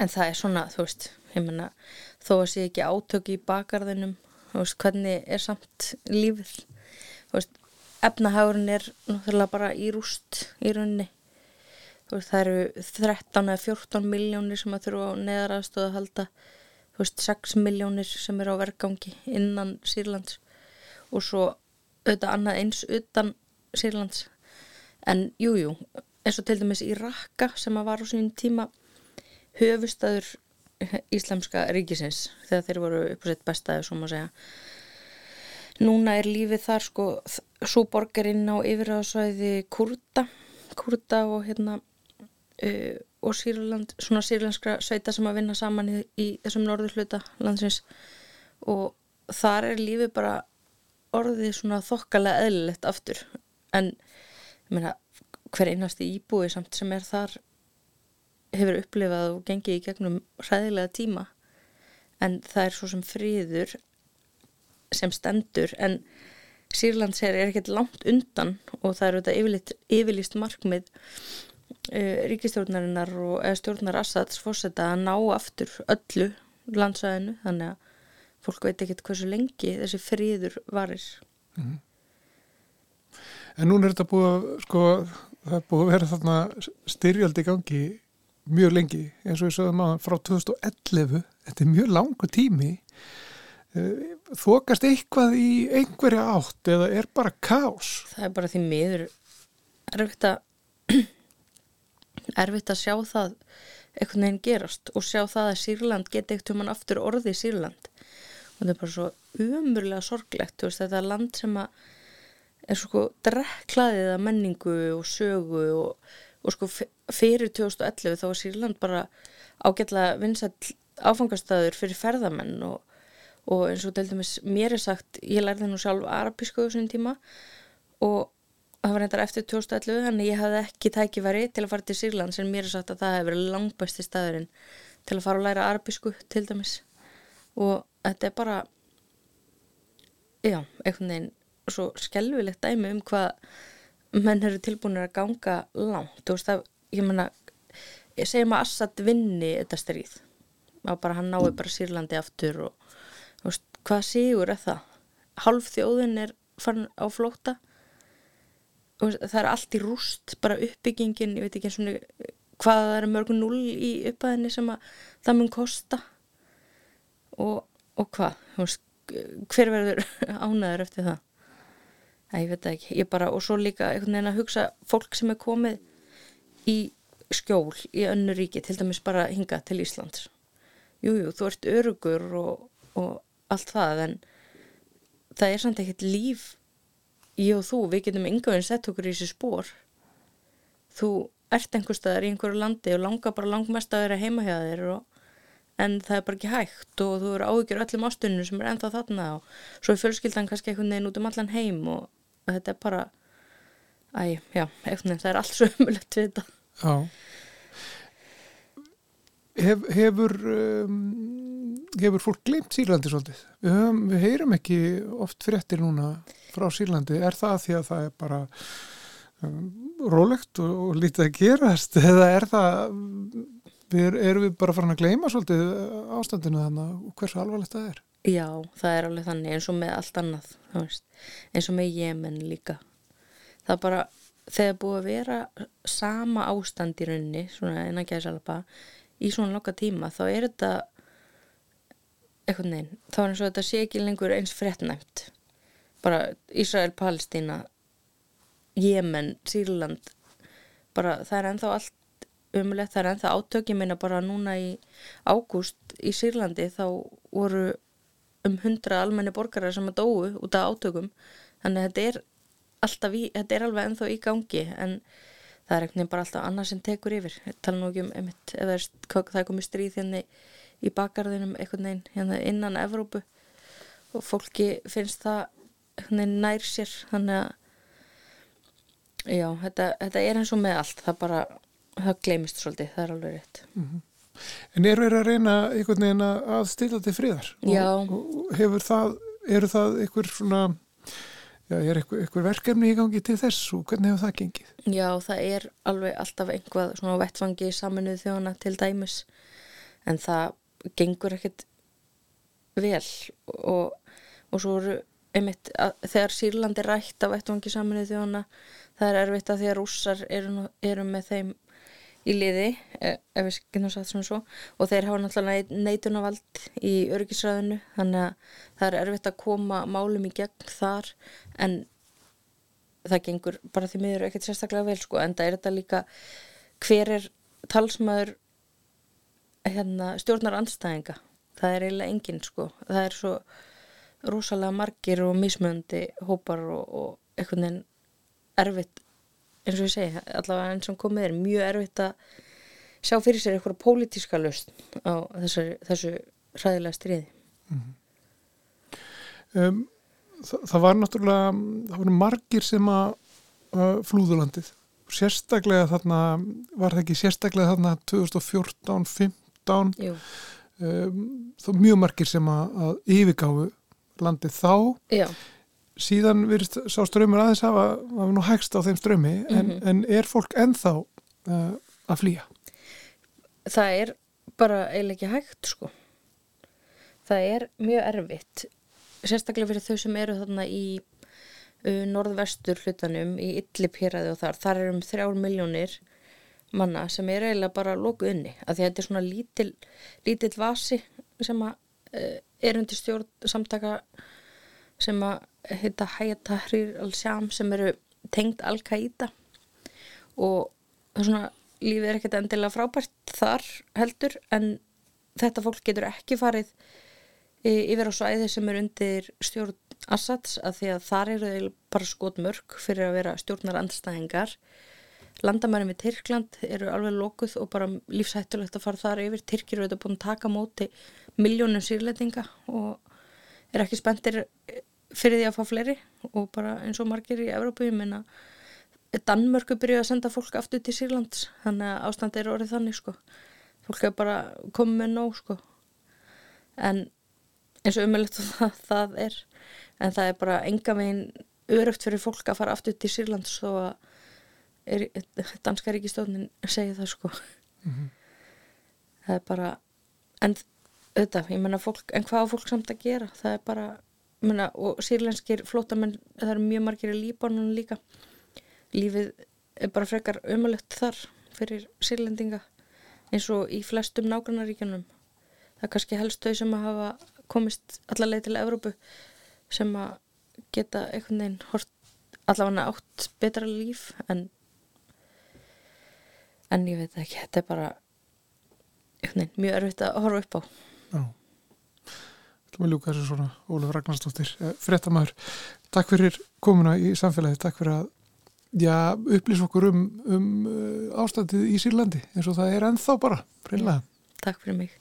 [SPEAKER 3] en það er svona, þú veist ég menna, þó að sé ekki átök í bakarðinum, veist, hvernig er samt lífið? Efnahagurinn er náttúrulega bara í rúst í rauninni. Veist, það eru 13 eða 14 miljónir sem að þurfa á neðaraðstöðu að halda. Veist, 6 miljónir sem eru á vergangi innan Sýrlands. Og svo auðvitað annað eins utan Sýrlands. En jújú, jú, eins og til dæmis í Raqqa sem að var á sínum tíma höfustaður Íslamska ríkisins þegar þeir voru upp á sitt bestaði svo má segja. Núna er lífið þar sko svo borgarinn á yfirraðsvæði Kurda Kurda og hérna uh, og Sýrland svona sýrlandskra sveita sem að vinna saman í, í þessum norður hluta landsins. Og þar er lífið bara orðið svona þokkalega eðlilegt aftur. En ég meina hver einasti íbúi samt sem er þar hefur upplifað og gengið í gegnum hræðilega tíma. En það er svo sem friður sem stendur en Sýrlandsher er ekkert langt undan og það eru þetta yfirlist markmið uh, ríkistjórnarinnar og stjórnar Assads fórseta að ná aftur öllu landsæðinu þannig að fólk veit ekkert hversu lengi þessi friður varir.
[SPEAKER 1] En núna er þetta búið að, sko, það er búið að vera þarna styrjaldi gangi mjög lengi, eins og ég sagði maður frá 2011, þetta er mjög langu tími. Eh, þokast eitthvað í einhverja átt eða er bara kás
[SPEAKER 3] það er bara því miður erfitt að erfitt að sjá það einhvern veginn gerast og sjá það að Sýrland geti ekkert um hann aftur orðið Sýrland. Og það er bara svo umurlega sorglegt, veist, þetta er land sem að er svo drekklaðið að menningu og sögu og, og sko fyrir 2011 þá var Sýrland bara ágætlega vinsall áfangastæður fyrir ferðamenn og, og eins og dæmis mér er sagt, ég lærði nú sjálf arabísku þessum tíma og það var reyndar eftir 2011 þannig ég hafði ekki tækifæri til að fara til Sýrland sem mér er sagt að það hefur verið langbæsti staðurinn til að fara að læra arabísku til dæmis. Og þetta er bara já, einhvern veginn svo skelvilegt dæmi um hvað menn eru tilbúinir að ganga langt, þú veist að ég menna, ég segjum að Assad vinni þetta stríð og bara hann nái bara Sýrlandi aftur og þú veist, hvað sigur er það? Half þjóðin er farin á flóta og það er allt í rúst, bara uppbyggingin ég veit ekki eins og hvað það er mörgum null í uppaðinni sem að það mun kosta. Og, og hvað, veist hver verður ánæður eftir það ég veit ekki, ég bara og svo líka einhvern veginn að hugsa fólk sem er komið í skjól í önnu ríki, til dæmis bara hinga til Íslands. Jújú, jú, þú ert örugur og, og allt það en það er samt ekkert líf ég og þú, við getum yngveginn sett okkur í þessi spór þú ert einhver staðar í einhverju landi og langar bara langmest að vera heima hjá þér og en það er bara ekki hægt og þú eru áhyggjur öllum ástuninu sem er ennþá þarna og svo er fjölskyldan kannski einhvern veginn út um allan heim og þetta er bara æg, já, eitthvað það er allt svo umulett við þetta
[SPEAKER 1] Já Hef, hefur um, hefur fólk glemt Sýrlandi svolítið? Við, höfum, við heyrum ekki oft fréttir núna frá Sýrlandi, er það því að það er bara um, rólegt og, og lítið að gerast eða er það við, erum við bara farin að gleyma svolítið ástandinu þannig og hversu alvarlegt það er?
[SPEAKER 3] Já, það er alveg þannig eins og með allt annað eins og með Jemen líka. Það bara, þegar búið að vera sama ástand í rauninni svona en að gæðsalapa í svona loka tíma þá er þetta eitthvað neinn þá er eins og þetta sé ekki lengur eins frettnæmt bara Ísrael, Palestína Jemen, Sýrland bara það er ennþá allt umulett, það er ennþá átökjum minna bara núna í ágúst í Sýrlandi þá voru um hundra almenni borgarar sem að dóu út af átökum. Þannig að þetta er alltaf í, þetta er alveg ennþá í gangi en það er ekkert bara alltaf annað sem tekur yfir. Tala nú ekki um einmitt eða það er komið stríð hérna í bakarðinum einhvern veginn hérna innan Evrópu. Og fólki finnst það nær sér þannig að já, þetta, þetta er eins og með allt það bara, það gleymist svolítið, það er alveg rétt. Mm -hmm.
[SPEAKER 1] En eru þeir að reyna einhvern veginn að stila til friðar?
[SPEAKER 3] Já.
[SPEAKER 1] Og, hefur það, eru það einhver svona, já, er einhver, einhver verkefni í gangi til þess og hvernig hefur það gengið?
[SPEAKER 3] Já, það er alveg alltaf einhvað svona vettfangi saminuð þjóna til dæmis en það gengur ekkert vel og, og svo eru einmitt að þegar Sýrlandi rætt af vettfangi saminuð þjóna það er erfitt að því að rússar eru, eru með þeim í liði, e, ef við getum sagt svona svo. Og þeir hafa náttúrulega neitunavald í örgisræðinu þannig að það er erfitt að koma málum í gegn þar en það gengur bara því miður ekkert sérstaklega vel sko. En það er þetta líka hver er talsmaður hérna, stjórnar anstæðinga það er eiginlega enginn sko. Það er svo rosalega margir og mismöndi hópar og, og einhvern veginn erfitt eins og ég segi, allavega eins og komið er mjög erfitt að sjá fyrir sér eitthvað pólitíska löst á þessu, þessu ræðilega stríði. Mm -hmm.
[SPEAKER 1] um, það, það var náttúrulega það voru margir sem að uh, flúðulandið sérstaklega þarna var það ekki sérstaklega þarna 2014-15 um, þá mjög margir sem að, að yfirgáfu landið þá.
[SPEAKER 3] Já
[SPEAKER 1] síðan virðist sá ströymur aðeins hafa, hafa nú hægst á þeim strömi en, mm -hmm. en er fólk enþá uh, að flýja?
[SPEAKER 3] Það er bara eiginlega ekki hægt sko það er mjög erfitt sérstaklega fyrir þau sem eru þarna í uh, norðvestur hlutanum í Illipýraði og þar þar er um þrjár miljónir manna sem er eiginlega bara lóku unni af því að þetta er svona lítill lítill vasi sem að uh, er undir stjórn samtaka sem að heita Hayat Tahrir al-Sham sem eru tengd Al-Qaida og svona lífið er ekkert endilega frábært þar heldur en þetta fólk getur ekki farið yfir á svæði sem er undir stjórn Assads að því að þar eru þeir bara skot mörg fyrir að vera stjórnar andstæðingar
[SPEAKER 4] landamærin við Tyrkland eru alveg lókuð og bara lífshættulegt að fara þar yfir. Tyrkir eru þetta búin að taka móti miljónum sírleitinga og er ekki spenntir fyrir því að fá fleiri og bara eins og margir í Evrópu, ég meina Danmörku byrjuði að senda fólk aftur til Sýrlands, þannig að ástandi er orðið þannig sko. Fólk hefur bara komið með nóg sko. En eins og umöðlegt það, það er, en það er bara enga veginn örugt fyrir fólk að fara aftur til Sýrlands þó að er, danska ríkistónin segja það sko. Mm -hmm. Það er bara, en auðvitað, ég menna fólk, en hvað á fólk samt að gera? Það er bara, menna, og sýrlenskir flótamenn, það eru mjög margir í Líbánun líka. Lífið er bara frekar ömulegt þar fyrir sírlendinga eins og í flestum nágrannaríkjanum það er kannski helst þau sem að hafa komist allarleið til Evrópu sem að geta einhvern veginn hort allavega átt betra líf en en ég veit ekki, þetta er bara einhvern veginn mjög erfitt að horfa upp á. Já
[SPEAKER 1] Með ljúka þessu svona Ólaf Ragnarsdóttir eh, frettamæður, takk fyrir komuna í samfélagi, takk fyrir að já, upplýs okkur um, um uh, ástandið í Sýrlandi eins og það er ennþá bara, reynlega.
[SPEAKER 4] Takk fyrir mig.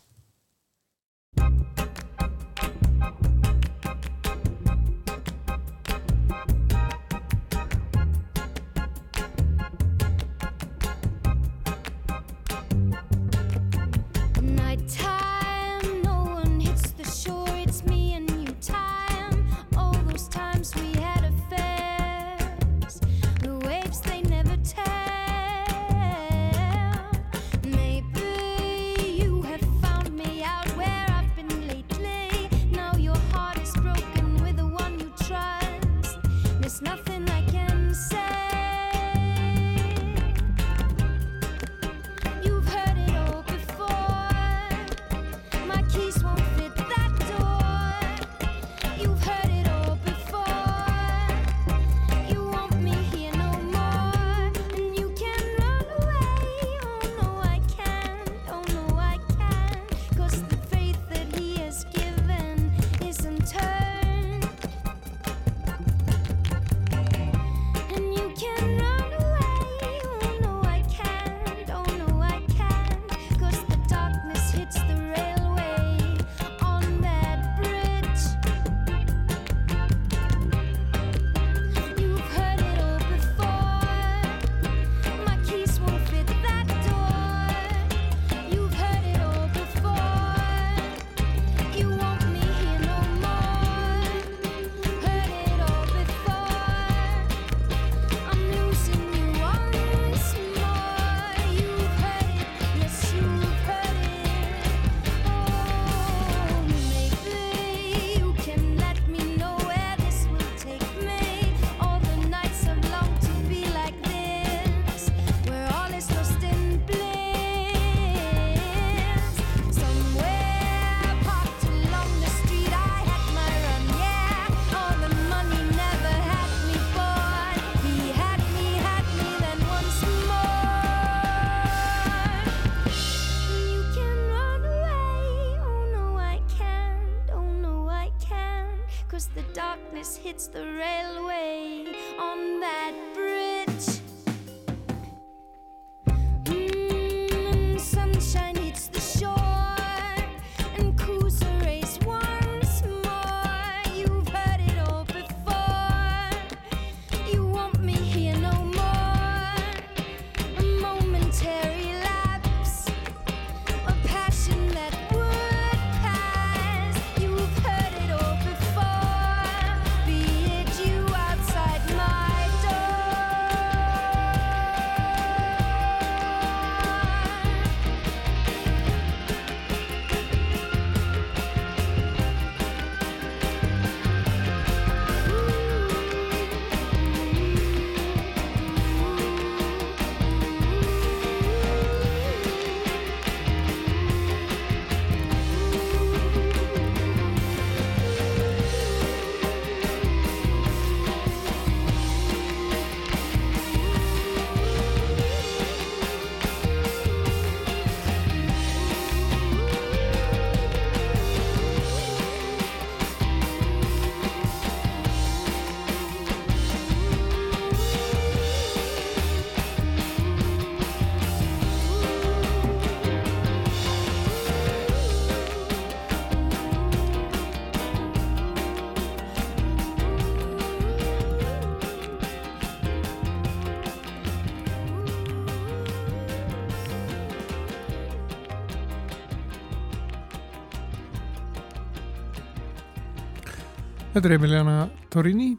[SPEAKER 1] Þetta er Emiliana Torini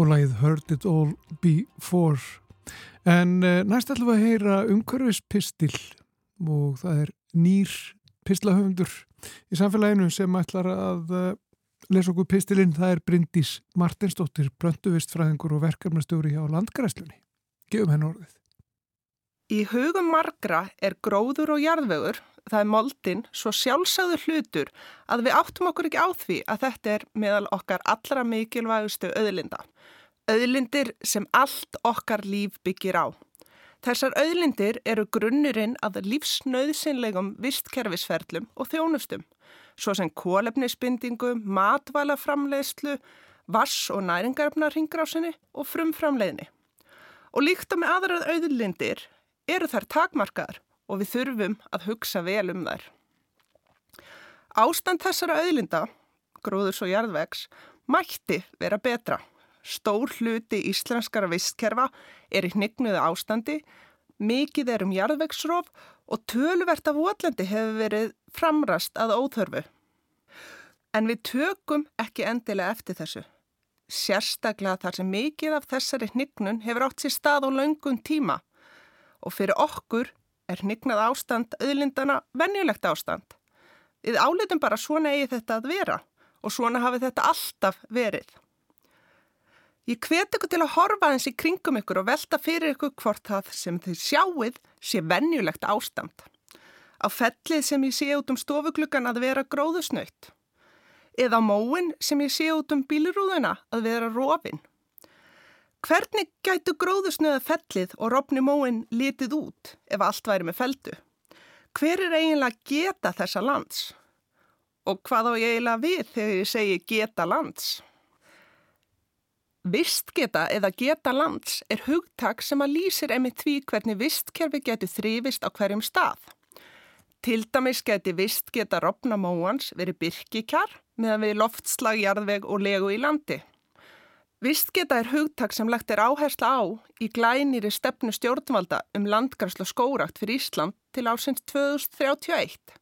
[SPEAKER 1] og lagið Heard It All Before. En uh, næst ætlum við að heyra umhverfispistil og það er nýr pislahöfundur í samfélaginu sem ætlar að uh, lesa okkur pistilinn. Það er Bryndís Martinsdóttir, brönduvistfræðingur og verkefnastjóri hjá Landgræslunni. Gefum henn orðið.
[SPEAKER 5] Í hugum margra er gróður og jarðvegur það er moldin svo sjálfsagður hlutur að við áttum okkur ekki á því að þetta er meðal okkar allra mikilvægustu auðlinda. Auðlindir sem allt okkar líf byggir á. Þessar auðlindir eru grunnurinn að lífsnauðsynlegum vistkerfisferlum og þjónustum, svo sem kólefnisbindingu, matvælaframleiðslu, vass- og næringarfnarringrásinni og frumframleiðni. Og líkt á með aðrað auðlindir eru þær takmarkaðar og við þurfum að hugsa vel um þær. Ástand þessara auðlinda, gróðurs og jarðvegs, mætti vera betra. Stór hluti íslenskara vistkerfa er í hnignuðu ástandi, mikið er um jarðvegsróf og töluvert af ótlendi hefur verið framrast að óþörfu. En við tökum ekki endilega eftir þessu. Sérstaklega þar sem mikið af þessari hnignun hefur átt sér stað á laungum tíma og fyrir okkur er hnignað ástand auðlindana venjulegt ástand. Við álitum bara svona eigi þetta að vera og svona hafi þetta alltaf verið. Ég hveti ykkur til að horfa eins í kringum ykkur og velta fyrir ykkur hvort það sem þið sjáuð sé venjulegt ástand. Á fellið sem ég sé út um stofugluggan að vera gróðusnöytt. Eða móin sem ég sé út um bílirúðuna að vera rofinn. Hvernig gætu gróðusnöða fellið og rofni móin litið út ef allt væri með feldu? Hver er eiginlega geta þessa lands? Og hvað á ég eiginlega við þegar ég segi geta lands? Vistgeta eða geta lands er hugtak sem að lýsir emið því hvernig vistkerfi getur þrývist á hverjum stað. Til dæmis geti vistgeta rofna móans verið byrkikjar meðan við loftslag, jarðveg og legu í landi. Vistgeta er hugtak sem lagt er áhersla á í glænýri stefnu stjórnvalda um landgræsla skórakt fyrir Ísland til ásins 2031.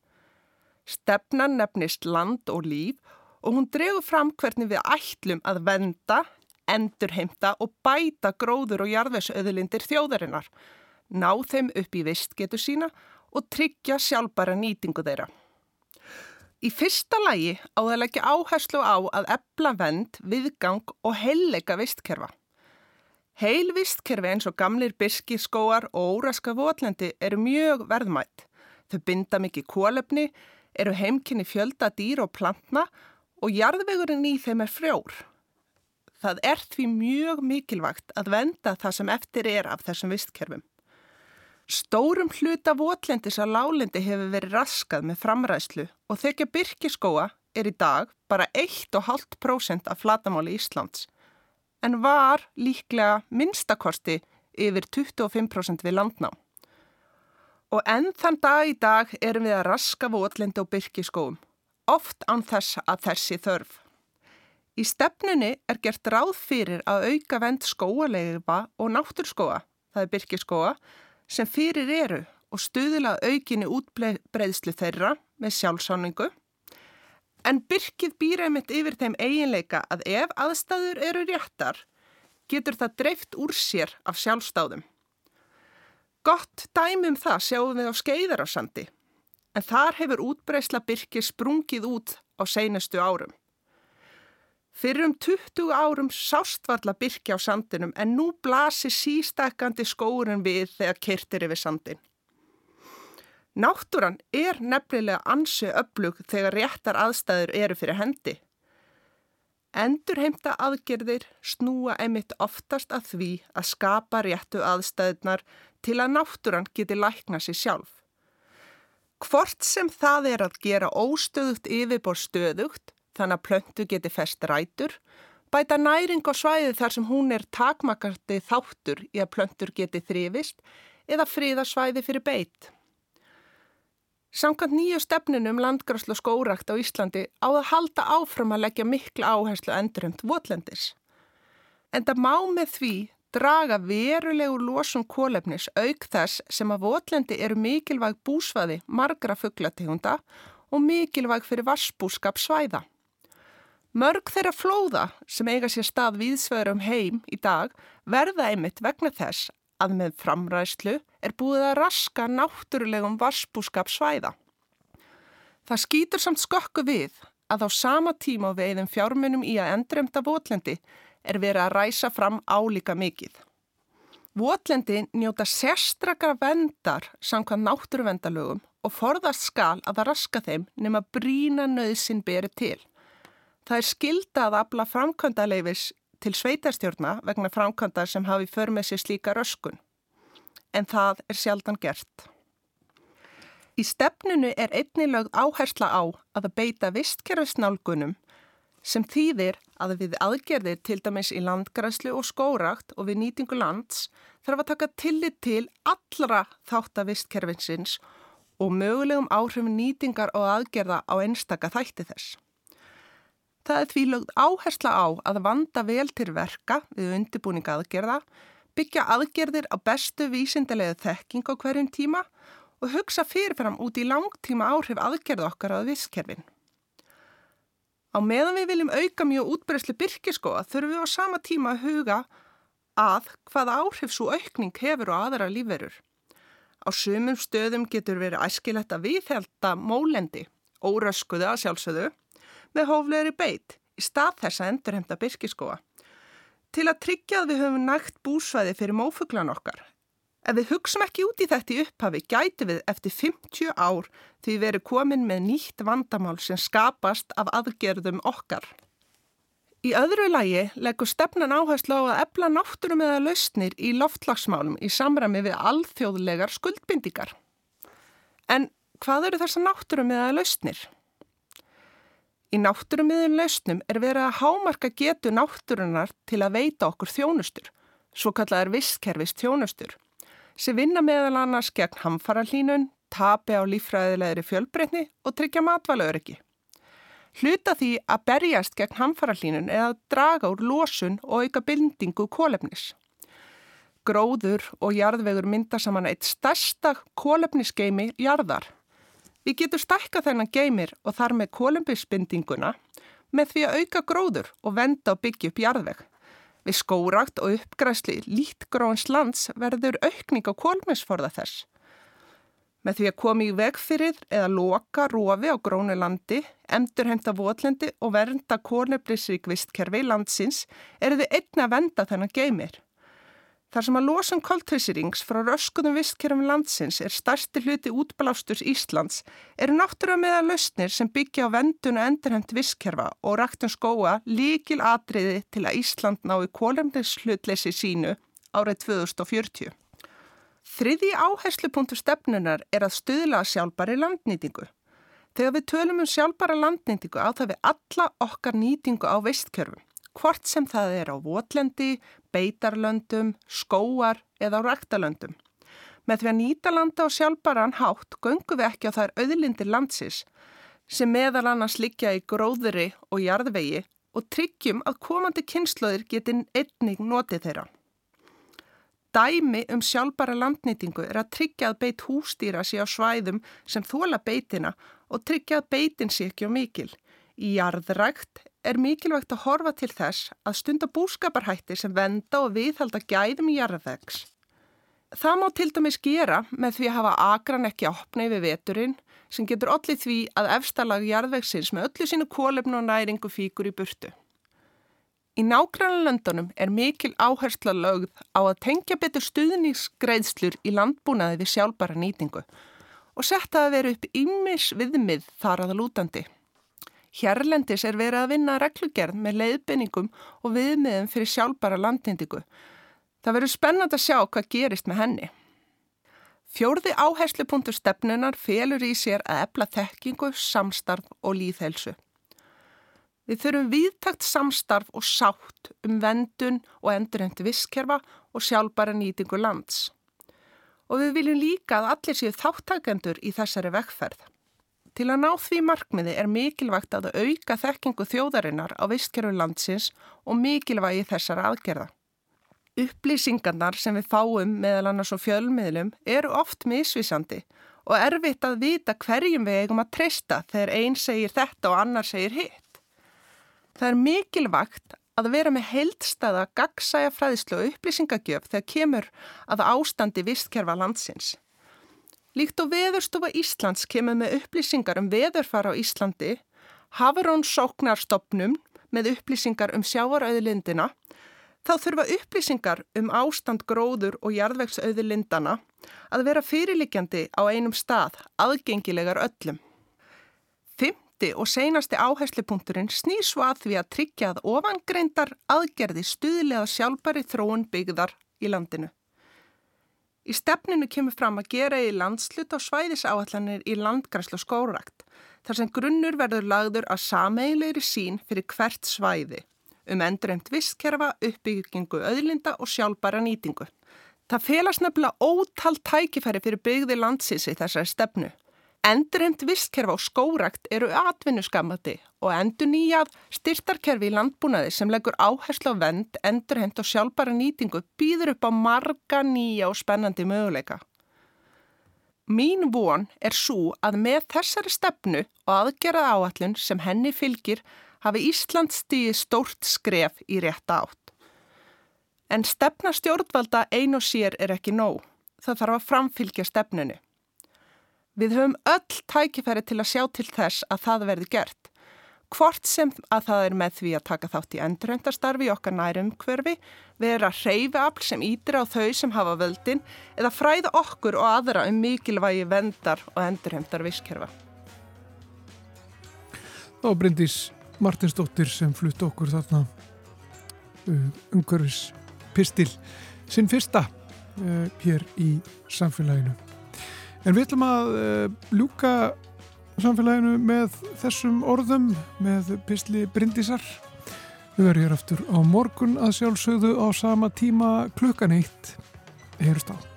[SPEAKER 5] Stefnan nefnist land og líf og hún dregur fram hvernig við ætlum að venda, endurheimta og bæta gróður og jarðvegsauðlindir þjóðarinnar, ná þeim upp í vistgetu sína og tryggja sjálfbara nýtingu þeirra. Í fyrsta lægi á það leggja áherslu á að ebla vend, viðgang og heilleika vistkerfa. Heil vistkerfi eins og gamlir birkiskóar og óraska votlendi eru mjög verðmætt. Þau binda mikið kólefni, eru heimkynni fjölda dýr og plantna og jarðvegurinn í þeim er frjór. Það er því mjög mikilvægt að venda það sem eftir er af þessum vistkerfum. Stórum hluta votlendis að lálendi hefur verið raskað með framræðslu og þekja byrkiskóa er í dag bara 1,5% af flatamáli Íslands en var líklega minnstakosti yfir 25% við landná. Og enn þann dag í dag erum við að raska votlendi og byrkiskóum, oft án þess að þessi þörf. Í stefnunni er gert ráð fyrir að auka vend skóaleifa og náttúrskóa, það er byrkiskóa, sem fyrir eru og stuðila aukinni útbreyðslu þeirra með sjálfsáningu en byrkið býra einmitt yfir þeim eiginleika að ef aðstæður eru réttar getur það dreift úr sér af sjálfstáðum. Gott dæmum það sjáum við á skeiðararsandi en þar hefur útbreysla byrkið sprungið út á seinustu árum. Fyrir um 20 árum sástvarla byrkja á sandinum en nú blasir sístakandi skórin við þegar kertir yfir sandin. Náttúran er nefnilega ansi öflug þegar réttar aðstæður eru fyrir hendi. Endurheimta aðgerðir snúa emitt oftast að því að skapa réttu aðstæðunar til að náttúran geti lækna sér sjálf. Hvort sem það er að gera óstöðugt yfirbor stöðugt þannig að plöntu geti fest rætur, bæta næring á svæði þar sem hún er takmakandi þáttur í að plöntur geti þrifist eða fríða svæði fyrir beitt. Samkvæmt nýju stefnunum landgræslu skórakt á Íslandi á að halda áfram að leggja mikla áherslu endurheimt votlendis. En það má með því draga verulegu losum kólefnis auk þess sem að votlendi eru mikilvæg búsvaði margra fugglategunda og mikilvæg fyrir vassbúskap svæða. Mörg þeirra flóða sem eiga sér stað viðsveður um heim í dag verða einmitt vegna þess að með framræslu er búið að raska náttúrulegum varsbúskap svæða. Það skýtur samt skökku við að á sama tíma við eðum fjármunum í að endremta votlendi er verið að ræsa fram álíka mikið. Votlendi njóta sérstrakar vendar samkvæmt náttúruvendalögum og forðast skal að það raska þeim nema brína nöðsin beri til. Það er skilda að afla framkvæmdaleifis til sveitarstjórna vegna framkvæmdar sem hafi för með sér slíka röskun. En það er sjaldan gert. Í stefnunu er einnilögð áhersla á að beita vistkerfisnálgunum sem þýðir að við aðgerðir til dæmis í landgræslu og skórakt og við nýtingu lands þarf að taka tillit til allra þáttavistkerfinsins og mögulegum áhrifin nýtingar og aðgerða á einstaka þætti þess. Það er því lögð áhersla á að vanda vel til verka við undirbúning aðgerða, byggja aðgerðir á bestu vísindilega þekking á hverjum tíma og hugsa fyrirfram út í langtíma áhrif aðgerð okkar á visskerfin. Á meðan við viljum auka mjög útbreyslu byrkiskoa þurfum við á sama tíma að huga að hvaða áhrif svo aukning hefur á aðra lífverur. Á sumum stöðum getur verið æskilegt að viðhelda mólendi, óröskuðu að sjálfsögðu, með hóflegri beit í stað þess að endurhemta byrkiskóa til að tryggja að við höfum nægt búsvæði fyrir mófuglan okkar. Ef við hugsum ekki út í þetta í upphafi gæti við eftir 50 ár því við erum komin með nýtt vandamál sem skapast af aðgerðum okkar. Í öðru lægi leggur stefnan áherslu á að ebla náttúrum eða lausnir í loftlagsmálum í samræmi við alþjóðlegar skuldbindingar. En hvað eru þessar náttúrum eða lausnir? Í náttúrumiðun lausnum er verið að hámarka getu náttúrunar til að veita okkur þjónustur, svo kallar visskerfist þjónustur, sem vinna meðal annars gegn hamfarallínun, tapi á lífræðilegri fjölbreytni og tryggja matvalauðriki. Hluta því að berjast gegn hamfarallínun er að draga úr losun og auka bindingu kólefnis. Gróður og jarðvegur mynda saman eitt stærsta kólefnisgeimi jarðar Við getum stækka þennan geymir og þar með kolumbusbindinguna með því að auka gróður og venda og byggja upp jarðveg. Við skórakt og uppgræsli lítgróðans lands verður aukning á kolumbusforða þess. Með því að komi í veg fyrir eða loka rofi á grónu landi, endurhemta votlendi og vernda kólublisrík vistkerfi landsins eru þið einna að venda þennan geymir. Þar sem að losun koltvísirings frá röskunum vistkerfum landsins er starsti hluti útblásturs Íslands eru náttúrulega meða lausnir sem byggja á vendun og endurhend vistkerfa og ræktun skóa líkil atriði til að Ísland nái kólumdegshlutleysi sínu árið 2040. Þriði áherslupunktur stefnunar er að stuðla sjálfbari landnýtingu. Þegar við tölum um sjálfbara landnýtingu á það við alla okkar nýtingu á vistkerfum hvort sem það er á votlendi, beitarlöndum, skóar eða á ræktalöndum. Með því að nýta landa og sjálfbaran hátt göngum við ekki á þær auðlindir landsis sem meðal annars liggja í gróðri og jarðvegi og tryggjum að komandi kynnslóðir geti einnig notið þeirra. Dæmi um sjálfbara landnýtingu er að tryggja að beit hústýra sé á svæðum sem þóla beitina og tryggja að beitin sé ekki á mikil. Í jarðrækt er mikilvægt að horfa til þess að stunda búskaparhætti sem venda og viðhalda gæðum í jarðvegs. Það má til dæmis gera með því að hafa agran ekki opna yfir veturinn sem getur allir því að efstalag jarðvegsins með öllu sínu kólefn og næringu fíkur í burtu. Í nákvæmlega löndunum er mikil áhersla lögð á að tengja betur stuðningsgreðslur í landbúnaði við sjálfbara nýtingu og setja að vera upp ymis viðmið þar að lútandi. Hérlendis er verið að vinna reglugerð með leiðbenningum og viðmiðum fyrir sjálfbara landnýndingu. Það verður spennand að sjá hvað gerist með henni. Fjórði áherslu punktur stefnunar felur í sér að epla þekkingu, samstarf og líðhelsu. Við þurfum viðtakt samstarf og sátt um vendun og endurhendu visskerfa og sjálfbara nýtingu lands. Og við viljum líka að allir séu þáttakendur í þessari vekkferð. Til að ná því markmiði er mikilvægt að auka þekkingu þjóðarinnar á vistkerfi landsins og mikilvægi þessar aðgerða. Upplýsingarnar sem við fáum meðal annars og fjölmiðlum eru oft misvísandi og erfitt að vita hverjum við eigum að treysta þegar einn segir þetta og annar segir hitt. Það er mikilvægt að vera með heildstæða gagsæja fræðislu og upplýsingagjöf þegar kemur að ástandi vistkerfa landsins. Líkt og veðurstofa Íslands kemur með upplýsingar um veðurfara á Íslandi, hafur hún sóknarstopnum með upplýsingar um sjávarauðlindina, þá þurfa upplýsingar um ástand gróður og jarðvegsauðlindana að vera fyrirlikjandi á einum stað, aðgengilegar öllum. Fymti og seinasti áherslupunkturinn snýr svo að því að tryggja að ofangreindar aðgerði stuðlega sjálfbæri þróun byggðar í landinu. Í stefninu kemur fram að gera í landslut á svæðisáallanir í landgræslu skórakt, þar sem grunnur verður lagður að sameilegri sín fyrir hvert svæði, um endurheimt visskerfa, uppbyggingu öðlinda og sjálfbæra nýtingu. Það felast nefnilega ótal tækifæri fyrir byggði landsins í þessari stefnu. Endurheimt visskerfa og skórakt eru atvinnuskamati og endur nýjað styrtarkerfi í landbúnaði sem leggur áherslu á vend, endurheimt og sjálfbæra nýtingu býður upp á marga nýja og spennandi möguleika. Mín von er svo að með þessari stefnu og aðgerða áallun sem henni fylgir hafi Ísland stíði stórt skref í rétt átt. En stefna stjórnvalda ein og sér er ekki nóg. Það þarf að framfylgja stefnunu. Við höfum öll tækifæri til að sjá til þess að það verði gert. Hvort sem að það er með því að taka þátt í endurhöndarstarfi í okkar nærum hverfi, vera hreyfiafl sem ítir á þau sem hafa völdin eða fræða okkur og aðra um mikilvægi vendar og endurhöndar visskerfa.
[SPEAKER 1] Þá Bryndís Martinsdóttir sem flutt okkur þarna uh, umhverfis pistil sinn fyrsta uh, hér í samfélaginu. En við ætlum að uh, ljúka samfélaginu með þessum orðum með Pistli Bryndísar. Við verðum hér aftur á morgun að sjálfsögðu á sama tíma klukkan eitt. Heyrst á.